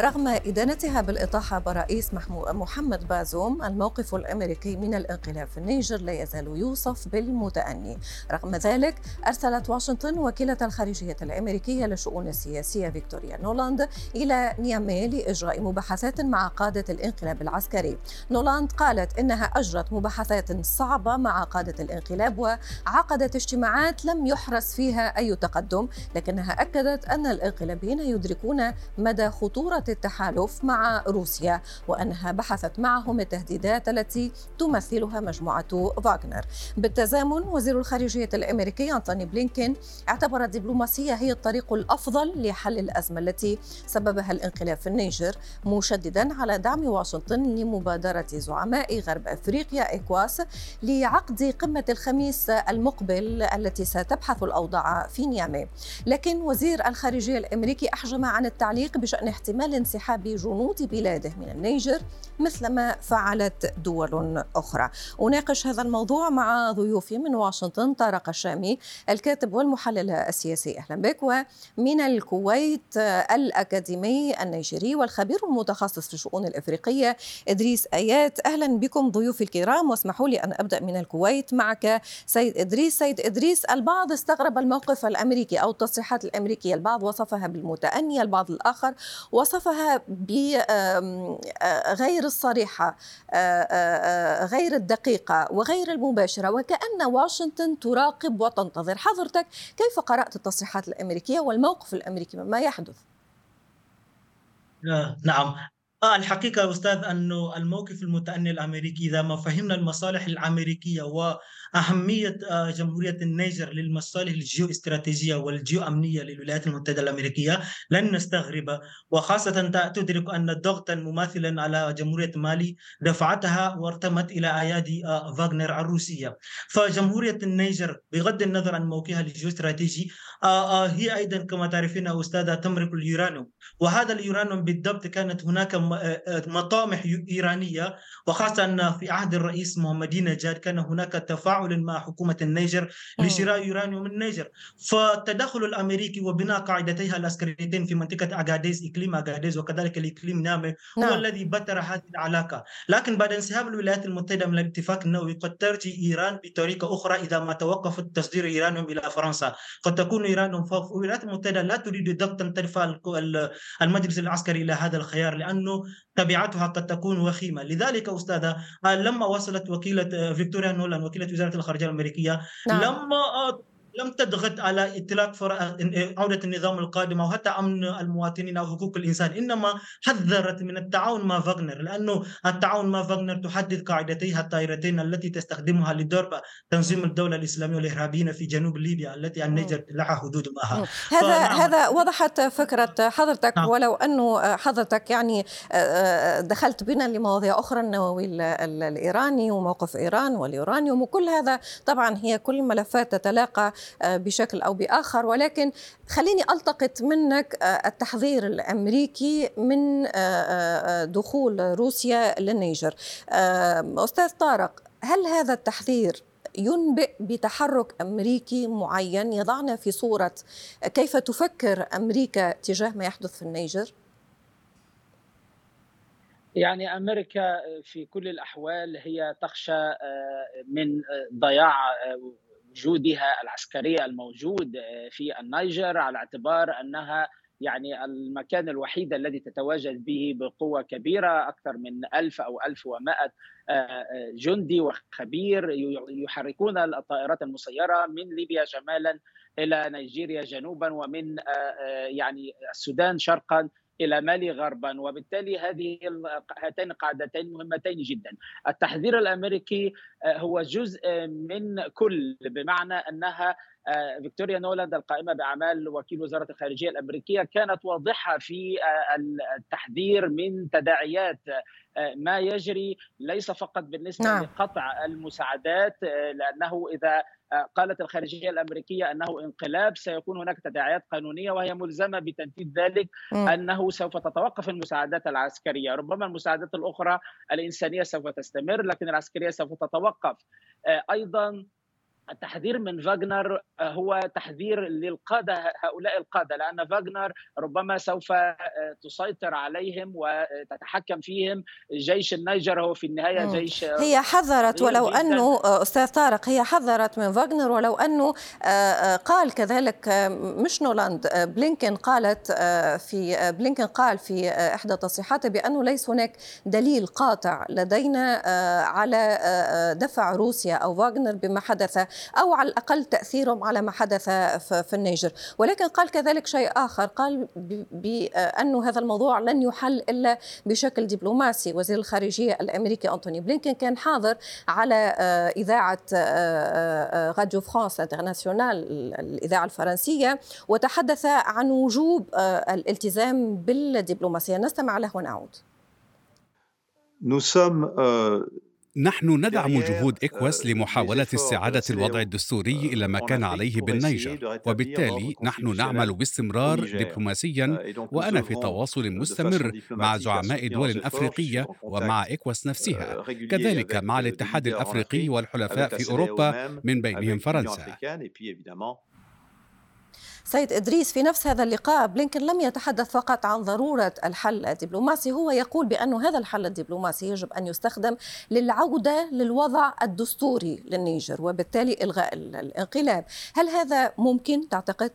رغم إدانتها بالإطاحة برئيس محمد بازوم الموقف الأمريكي من الانقلاب في النيجر لا يزال يوصف بالمتأني. رغم ذلك أرسلت واشنطن وكيلة الخارجية الأمريكية للشؤون السياسية فيكتوريا نولاند إلى نيامي لإجراء مباحثات مع قادة الانقلاب العسكري. نولاند قالت إنها أجرت مباحثات صعبة مع قادة الانقلاب وعقدت اجتماعات لم يحرز فيها أي تقدم لكنها أكدت أن الانقلابيين يدركون مدى خطورة التحالف مع روسيا وأنها بحثت معهم التهديدات التي تمثلها مجموعة فاغنر بالتزامن وزير الخارجية الأمريكي أنتوني بلينكين اعتبر الدبلوماسية هي الطريق الأفضل لحل الأزمة التي سببها الانقلاب في النيجر مشددا على دعم واشنطن لمبادرة زعماء غرب أفريقيا إكواس لعقد قمة الخميس المقبل التي ستبحث الأوضاع في نيامي. لكن وزير الخارجية الأمريكي أحجم عن التعليق بشأن احتمال انسحاب جنود بلاده من النيجر مثلما فعلت دول أخرى. أناقش هذا الموضوع مع ضيوفي من واشنطن طارق الشامي الكاتب والمحلل السياسي. أهلا بك. ومن الكويت الأكاديمي النيجيري والخبير المتخصص في الشؤون الإفريقية إدريس آيات. أهلا بكم ضيوفي الكرام. واسمحوا لي أن أبدأ من الكويت معك سيد إدريس. سيد إدريس البعض استغرب الموقف الأمريكي أو التصريحات الأمريكية البعض وصفها بالمتأني البعض الآخر وصفها بغير الصريحة غير الدقيقة وغير المباشرة. وكأن واشنطن تراقب وتنتظر. حضرتك كيف قرأت التصريحات الأمريكية والموقف الأمريكي؟ مما يحدث؟ نعم. آه الحقيقة أستاذ أنه الموقف المتأني الأمريكي إذا ما فهمنا المصالح الأمريكية وأهمية آه جمهورية النيجر للمصالح الجيو استراتيجية والجيو أمنية للولايات المتحدة الأمريكية لن نستغرب وخاصة تدرك أن ضغطا مماثلا على جمهورية مالي دفعتها وارتمت إلى أيادي آه فاغنر الروسية. فجمهورية النيجر بغض النظر عن موقعها الجيو استراتيجي آه هي أيضا كما تعرفين أستاذة تملك اليورانيوم. وهذا اليورانيوم بالضبط كانت هناك مطامح إيرانية وخاصة في عهد الرئيس محمدي نجاد كان هناك تفاعل مع حكومة النيجر لشراء يورانيوم من النيجر. فالتدخل الأمريكي وبناء قاعدتيها العسكريتين في منطقة أغاديز إقليم أغاديز وكذلك الإقليم نيامي هو نعم. الذي بتر هذه العلاقة. لكن بعد انسحاب الولايات المتحدة من الاتفاق النووي قد ترجي إيران بطريقة أخرى إذا ما توقفت تصدير إيرانيوم إلى فرنسا. قد تكون إيران الولايات المتحدة لا تريد ضغطا ترفع المجلس العسكري إلى هذا الخيار لأنه تبعاتها قد تكون وخيمة لذلك أستاذة لما وصلت وكيلة فيكتوريا نولان وكيلة وزارة الخارجية الأمريكية نعم. لما لم تضغط على اطلاق عودة النظام القادم أو حتى أمن المواطنين أو حقوق الإنسان إنما حذرت من التعاون مع فاغنر لأنه التعاون مع فاغنر تحدد قاعدتيها الطائرتين التي تستخدمها لضرب تنظيم الدولة الإسلامية والإرهابيين في جنوب ليبيا التي النيجر لها حدود معها هذا. هذا وضحت فكرة حضرتك نعم. ولو أنه حضرتك يعني دخلت بنا لمواضيع أخرى النووي الإيراني وموقف إيران واليورانيوم وكل هذا طبعا هي كل ملفات تتلاقى بشكل أو بآخر ولكن خليني ألتقط منك التحذير الأمريكي من دخول روسيا للنيجر أستاذ طارق هل هذا التحذير ينبئ بتحرك أمريكي معين يضعنا في صورة كيف تفكر أمريكا تجاه ما يحدث في النيجر؟ يعني أمريكا في كل الأحوال هي تخشى من ضياع وجودها العسكري الموجود في النيجر على اعتبار أنها يعني المكان الوحيد الذي تتواجد به بقوة كبيرة أكثر من ألف أو ألف ومائة جندي وخبير يحركون الطائرات المسيرة من ليبيا شمالا إلى نيجيريا جنوبا ومن يعني السودان شرقا. إلى مالي غربا وبالتالي هذه هاتين قاعدتين مهمتين جدا. التحذير الأمريكي هو جزء من كل بمعنى أنها فيكتوريا نولاند القائمة بأعمال وكيل وزارة الخارجية الأمريكية كانت واضحة في التحذير من تداعيات ما يجري ليس فقط بالنسبة نعم. لقطع المساعدات لأنه إذا قالت الخارجية الأمريكية أنه انقلاب سيكون هناك تداعيات قانونية وهي ملزمة بتنفيذ ذلك م. أنه سوف تتوقف المساعدات العسكرية ربما المساعدات الأخرى الإنسانية سوف تستمر لكن العسكرية سوف تتوقف أيضا التحذير من فاغنر هو تحذير للقادة هؤلاء القادة لأن فاغنر ربما سوف تسيطر عليهم وتتحكم فيهم. جيش النيجر هو في النهاية جيش هي حذرت ولو أنه أستاذ طارق هي حذرت من فاغنر ولو أنه قال كذلك مش نولاند بلينكن قالت في بلينكن قال في إحدى تصريحاته بأنه ليس هناك دليل قاطع لدينا على دفع روسيا أو فاغنر بما حدث. أو على الأقل تأثيرهم على ما حدث في النيجر. ولكن قال كذلك شيء آخر. قال بأن هذا الموضوع لن يحل إلا بشكل دبلوماسي. وزير الخارجية الأمريكي أنتوني بلينكن كان حاضر على آه، إذاعة آه، آه، Radio France Internationale الإذاعة الفرنسية وتحدث عن وجوب الالتزام بالدبلوماسية. نستمع له ونعود. Nous sommes euh, نحن ندعم جهود إكواس لمحاولة استعادة الوضع الدستوري إلى ما كان عليه بالنيجر. وبالتالي نحن نعمل باستمرار دبلوماسيا وأنا في تواصل مستمر مع زعماء دول أفريقية ومع إكواس نفسها. كذلك مع الاتحاد الأفريقي والحلفاء في أوروبا من بينهم فرنسا. سيد إدريس في نفس هذا اللقاء بلينكن لم يتحدث فقط عن ضرورة الحل الدبلوماسي هو يقول بأن هذا الحل الدبلوماسي يجب أن يستخدم للعودة للوضع الدستوري للنيجر وبالتالي إلغاء الانقلاب هل هذا ممكن تعتقد؟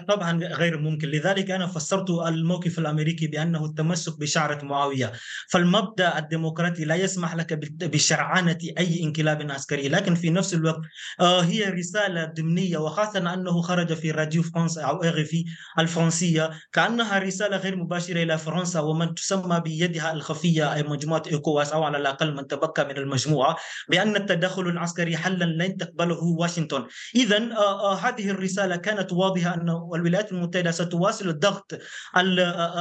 طبعا غير ممكن. لذلك أنا فسرت الموقف الأمريكي بأنه التمسك بشعرة معاوية. فالمبدأ الديمقراطي لا يسمح لك بشرعنة أي انقلاب عسكري. لكن في نفس الوقت آه، هي رسالة ضمنية وخاصة أنه خرج في راديو فرنسا أو في الفرنسية. كأنها رسالة غير مباشرة إلى فرنسا ومن تسمى بيدها الخفية مجموعة إيكواس أو على الأقل من تبقى من المجموعة بأن التدخل العسكري حلا لن تقبله واشنطن. إذا آه، آه، هذه الرسالة كانت واضحة أنه والولايات المتحدة ستواصل الضغط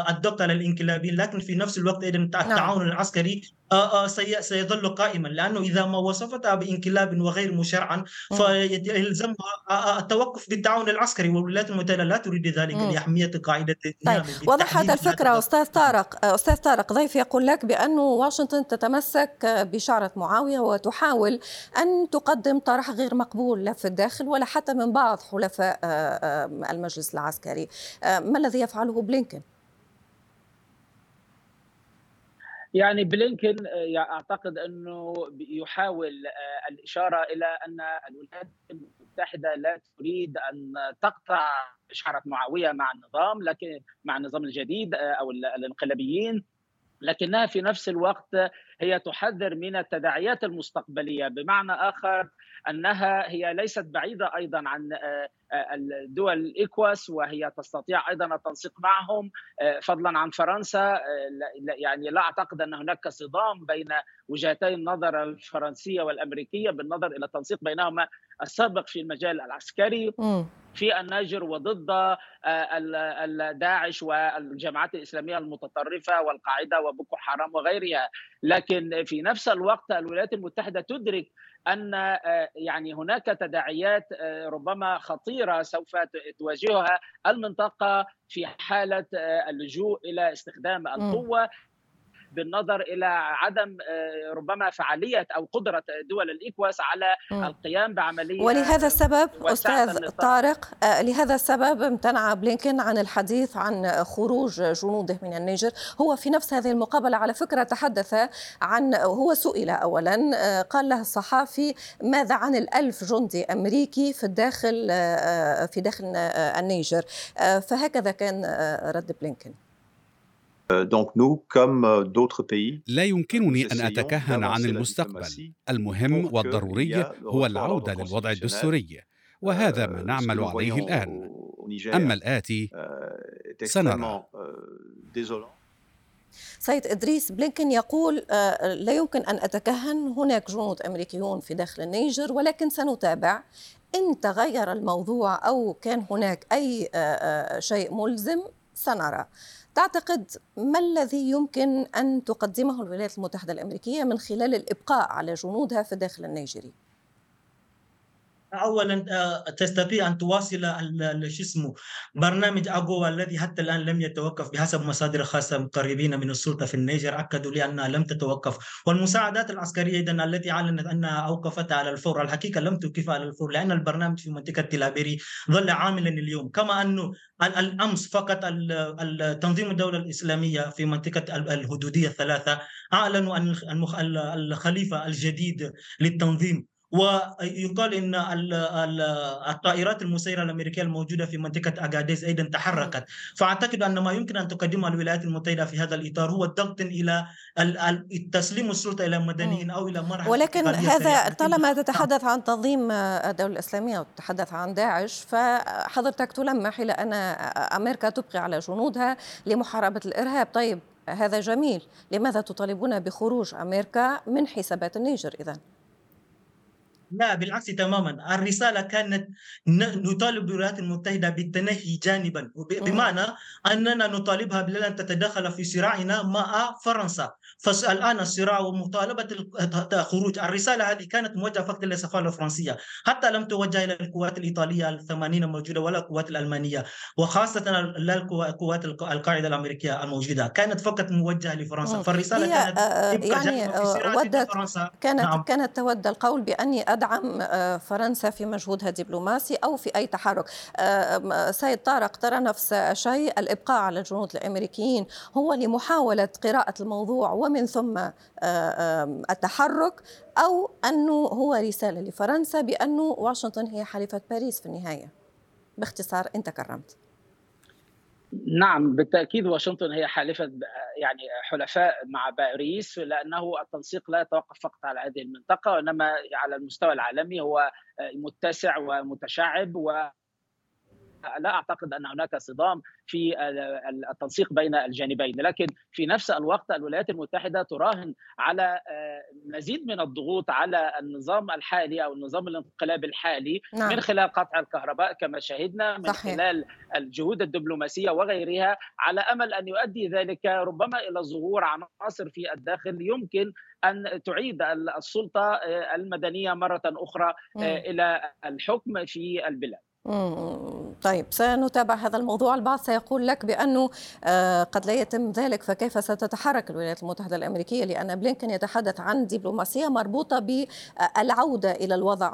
الضغط على الانقلابيين لكن في نفس الوقت أيضا نعم. التعاون العسكري سيظل قائما لأنه إذا ما وصفتها بإنقلاب وغير مشرعا فيلزمها التوقف بالتعاون العسكري والولايات المتحدة لا تريد ذلك لأهمية قاعدة طيب وضحت الفكرة أستاذ طارق. أستاذ طارق ضيف يقول لك بأنه واشنطن تتمسك بشعره معاوية وتحاول أن تقدم طرح غير مقبول لا في الداخل ولا حتى من بعض حلفاء المجلس العسكري. ما الذي يفعله بلينكن يعني بلينكن آه، أعتقد أنه يحاول آه، الإشارة إلى أن الولايات المتحدة لا تريد أن تقطع شعره معاوية مع النظام لكن مع النظام الجديد آه، أو الانقلابيين. لكنها في نفس الوقت هي تحذر من التداعيات المستقبلية. بمعنى آخر أنها هي ليست بعيدة أيضا عن آه، آه، الدول الايكواس وهي تستطيع أيضا التنسيق معهم. آه، فضلا عن فرنسا يعني لا أعتقد أن هناك صدام بين وجهتي النظر الفرنسية والأمريكية بالنظر إلى التنسيق بينهما. السابق في المجال العسكري في النيجر وضد داعش والجماعات الإسلامية المتطرفة والقاعدة وبوكو حرام وغيرها. لكن في نفس الوقت الولايات المتحدة تدرك أن آه، يعني هناك تداعيات آه، ربما خطيرة سوف تواجهها المنطقة في حالة آه، اللجوء إلى استخدام القوة. بالنظر إلى عدم آه، ربما فعالية أو قدرة دول الإيكواس على. القيام بعملية ولهذا السبب أستاذ طارق آه، لهذا السبب امتنع بلينكن عن الحديث عن خروج جنوده من النيجر. هو في نفس هذه المقابلة على فكرة تحدث عن هو سئل اولا آه، قال له الصحافي ماذا عن الألف جندي أمريكي في الداخل في داخل النيجر؟ فهكذا كان رد بلينكن لا يمكنني أن أتكهن عن المستقبل. المهم والضروري هو العودة للوضع الدستوري وهذا ما euh, نعمل عليه الآن. أما الآتي سنرى. سيد إدريس بلينكن يقول آه، لا يمكن أن أتكهن هناك جنود أمريكيون في داخل النيجر ولكن سنتابع. إن تغير الموضوع أو كان هناك أي آه، آه، شيء ملزم سنرى تعتقد ما الذي يمكن أن تقدمه الولايات المتحدة الأمريكية من خلال الإبقاء على جنودها في الداخل النيجيري؟ اولا آه، تستطيع أن تواصل شو اسمه برنامج اجوا الذي حتى الآن لم يتوقف بحسب مصادر خاصة مقربين من السلطة في النيجر. أكدوا لي أنها لم تتوقف. والمساعدات العسكرية أيضا التي أعلنت أنها اوقفتها على الفور. الحقيقة لم توقفها على الفور لأن البرنامج في منطقة تلابيري ظل عاملا اليوم. كما أنه الأمس فقط تنظيم الدولة الإسلامية في منطقة الحدودية الثلاثة أعلنوا أن الخليفة الجديد للتنظيم ويقال إن الطائرات المسيرة الامريكيه الموجودة في منطقة أغاديز أيضا تحركت. فأعتقد أن ما يمكن أن تقدمه الولايات المتحدة في هذا الإطار هو الضغط إلى تسليم السلطة إلى المدنيين أو إلى مرحلة ولكن هذا طالما تتحدث عن تنظيم الدولة الإسلامية وتتحدث عن داعش فحضرتك تلمح إلى أن أمريكا تبقي على جنودها لمحاربة الإرهاب. طيب هذا جميل. لماذا تطالبون بخروج أمريكا من حسابات النيجر اذا لا بالعكس تماما. الرسالة كانت نطالب بالولايات المتحدة بالتنهي جانبا. بمعنى أننا نطالبها بان تتدخل في صراعنا مع فرنسا. فالآن الصراع ومطالبة الخروج الرسالة هذه كانت موجهة فقط للسفاره الفرنسيه حتى لم توجه إلى القوات الإيطالية الثمانين الموجوده ولا القوات الألمانية. وخاصة لا قوات القاعدة الأمريكية الموجودة. كانت فقط موجهة لفرنسا. فالرسالة كانت يعني ودت كانت نعم. كانت تود القول بأني أدعم آه، فرنسا في مجهودها الدبلوماسي أو في أي تحرك. آه، سيد طارق ترى نفس الشيء الإبقاء على الجنود الأمريكيين هو لمحاولة قراءة الموضوع ومن ثم آه، التحرك أو أنه هو رسالة لفرنسا بأنه واشنطن هي حليفة باريس في النهاية. باختصار أنت كرمت نعم بالتأكيد واشنطن هي حالفه يعني حلفاء مع باريس لأنه التنسيق لا يتوقف فقط على هذه المنطقة وإنما على المستوى العالمي هو متسع ومتشعب و لا أعتقد أن هناك صدام في التنسيق بين الجانبين لكن في نفس الوقت الولايات المتحدة تراهن على آه، مزيد من الضغوط على النظام الحالي أو النظام الانقلابي الحالي نعم. من خلال قطع الكهرباء كما شهدنا من صحيح. خلال الجهود الدبلوماسية وغيرها على أمل أن يؤدي ذلك ربما إلى ظهور عناصر في الداخل يمكن أن تعيد السلطة آه، المدنية مرة أخرى آه، إلى الحكم في البلاد طيب سنتابع هذا الموضوع. البعض سيقول لك بأنه آه، قد لا يتم ذلك فكيف ستتحرك الولايات المتحدة الأمريكية؟ لأن بلينكن يتحدث عن دبلوماسية مربوطة بالعودة إلى الوضع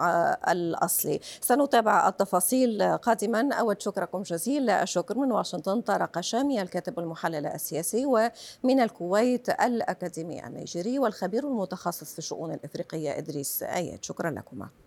الأصلي. سنتابع التفاصيل قادما. أود شكركم جزيل الشكر من واشنطن طارق شامي الكاتب المحلل السياسي ومن الكويت الأكاديمي النيجيري والخبير المتخصص في الشؤون الإفريقية إدريس آيات شكرا لكما.